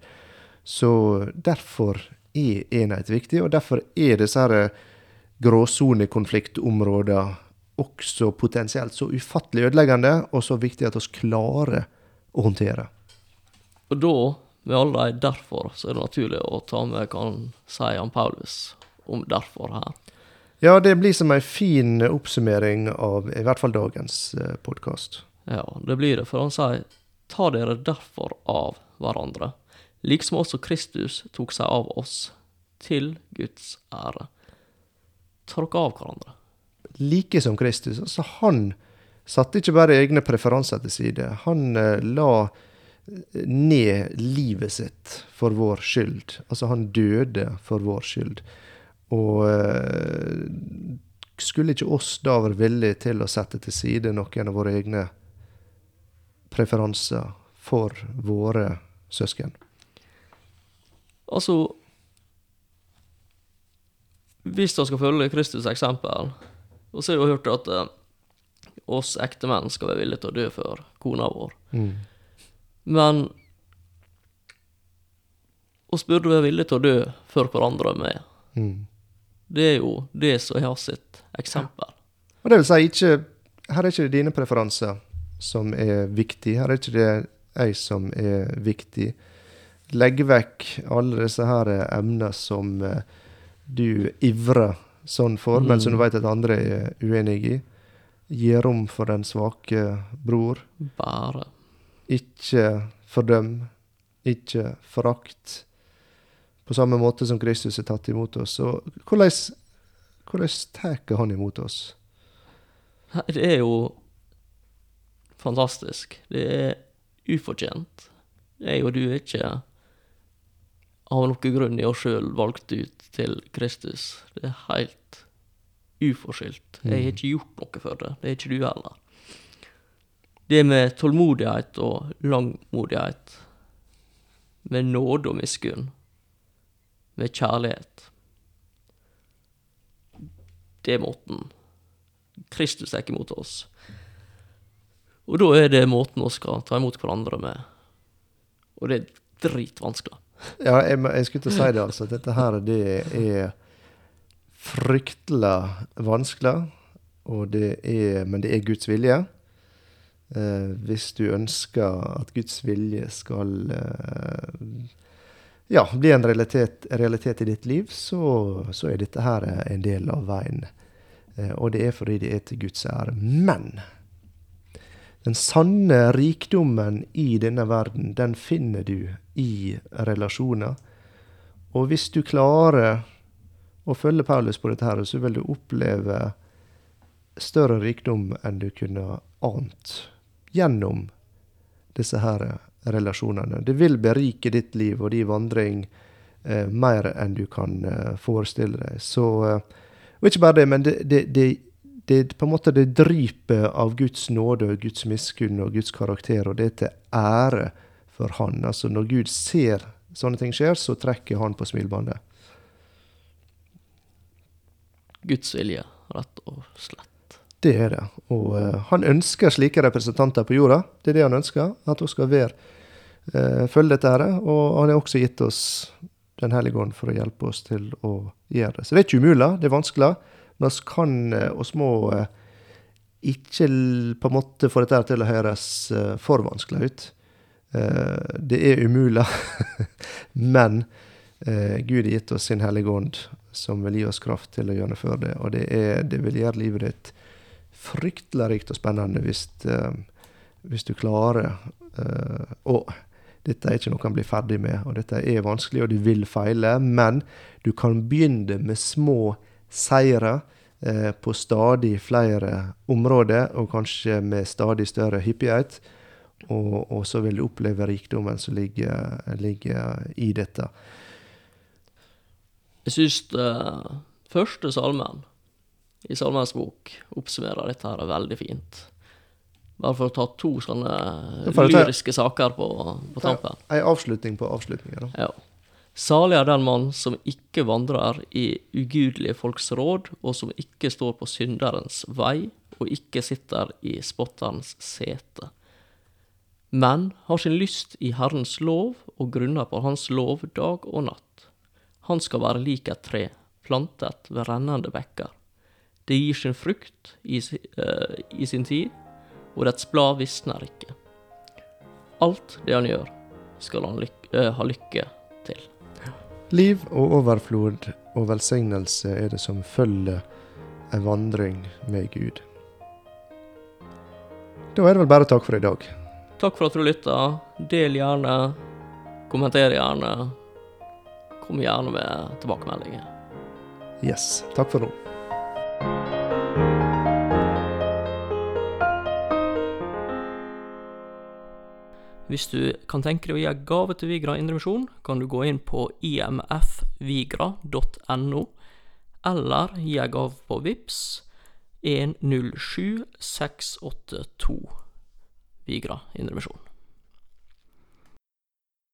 Så derfor er enhet viktig, og derfor er disse gråsonekonfliktområdene også potensielt så ufattelig ødeleggende, og så viktig at vi klarer å håndtere. Og da, med alle de derfor, så er det naturlig å ta med hva han sier om Paulus om derfor her. Ja, det blir som en fin oppsummering av i hvert fall dagens eh, podkast. Ja, det blir det, for han sier ta dere derfor av hverandre, liksom også Kristus tok seg av oss, til Guds ære. Dere av hverandre. Like som Kristus. Altså, han satte ikke bare egne preferanser til side. Han eh, la ned livet sitt for vår skyld. Altså, han døde for vår skyld. Og eh, skulle ikke oss da være villige til å sette til side noen av våre egne preferanser for våre søsken? Altså Hvis vi skal følge Kristus' eksempel, og så har vi hørt at eh, oss ektemenn skal være villige til å dø for kona vår. Mm. Men oss burde være villige til å dø for hverandre med. Mm. Det er jo det som har sitt eksempel. Og det vil si, ikke, her er ikke det dine preferanser som er viktig. Her er ikke det jeg som er viktig. Legg vekk alle disse her emner som eh, du ivrer sånn for, Mm. som du vet at andre er uenig i. Gi rom for den svake bror. Bare. Ikke fordøm. Ikke forakt. På samme måte som Kristus er tatt imot oss. Og hvordan, hvordan tar han imot oss? Det er jo fantastisk. Det er ufortjent. Jeg og du er ikke av noen grunn i oss sjøl valgt ut til Kristus. Det er helt uforskyldt. Jeg har ikke gjort noe for det. Det er ikke du heller. Det med tålmodighet og langmodighet, med nåde og miskunn, med kjærlighet Det er måten Kristus tar imot oss. Og da er det måten vi skal ta imot hverandre med. Og det er dritvanskelig. Ja, jeg, jeg skulle til å si det, altså. Dette her, det er fryktelig vanskelig, og det er, men det er Guds vilje. Eh, hvis du ønsker at Guds vilje skal eh, ja, bli en realitet, realitet i ditt liv, så, så er dette her en del av veien. Eh, og det er fordi det er til Guds ære. Men den sanne rikdommen i denne verden, den finner du i relasjoner. Og hvis du klarer å følge Paulus på dette, her, så vil du oppleve større rikdom enn du kunne ant gjennom disse her relasjonene. Det vil berike ditt liv og din vandring eh, mer enn du kan eh, forestille deg. Så, eh, og ikke bare det, men det, det, det, det på en måte det dryper av Guds nåde og Guds miskunn og Guds karakter, og det er til ære for Han. Altså Når Gud ser sånne ting skjer, så trekker Han på smilebåndet. Guds vilje, rett og slett. Det er det. Og uh, han ønsker slike representanter på jorda. Det er det han ønsker. At hun skal være, uh, følge dette her. Og han har også gitt oss Den hellige ånd for å hjelpe oss til å gjøre det. Så det er ikke umulig. Det er vanskelig. Men vi kan eh, oss må eh, ikke på en måte få dette til å høres eh, for vanskelig ut. Det er umulig. Men Gud har gitt oss sin hellige ånd, som vil gi oss kraft til å gjennomføre det. Og det, er, det vil gjøre livet ditt fryktelig rikt og spennende hvis, hvis du klarer å Dette er ikke noe en blir ferdig med, og dette er vanskelig, og du vil feile, men du kan begynne med små seire eh, på stadig flere områder, og kanskje med stadig større hyppighet. Og, og så vil du oppleve rikdommen som ligger, ligger i dette. Jeg syns uh, første salmen i Salmens bok oppsummerer dette her veldig fint. Bare for å ta to sånne lyriske saker på, på tampen. En avslutning på avslutninga, da. Ja. Salig er den mann som ikke vandrer i ugudelige folks råd, og som ikke står på synderens vei, og ikke sitter i spotterens sete. Men har sin lyst i Herrens lov, og grunner på Hans lov dag og natt. Han skal være lik et tre, plantet ved rennende bekker. Det gir sin frukt i, eh, i sin tid, og dets blad visner ikke. Alt det han gjør, skal han lyk uh, ha lykke til. Liv og overflod og velsignelse er det som følger en vandring med Gud. Da er det vel bare takk for i dag. Takk for at du lytta. Del gjerne. Kommenter gjerne. Kom gjerne med tilbakemeldinger. Yes. Takk for nå. Hvis du kan tenke deg å gi gave til Vigra Indremisjon, kan du gå inn på imfvigra.no, eller gi en gave på VIPS 107682 Vigra Indremisjon.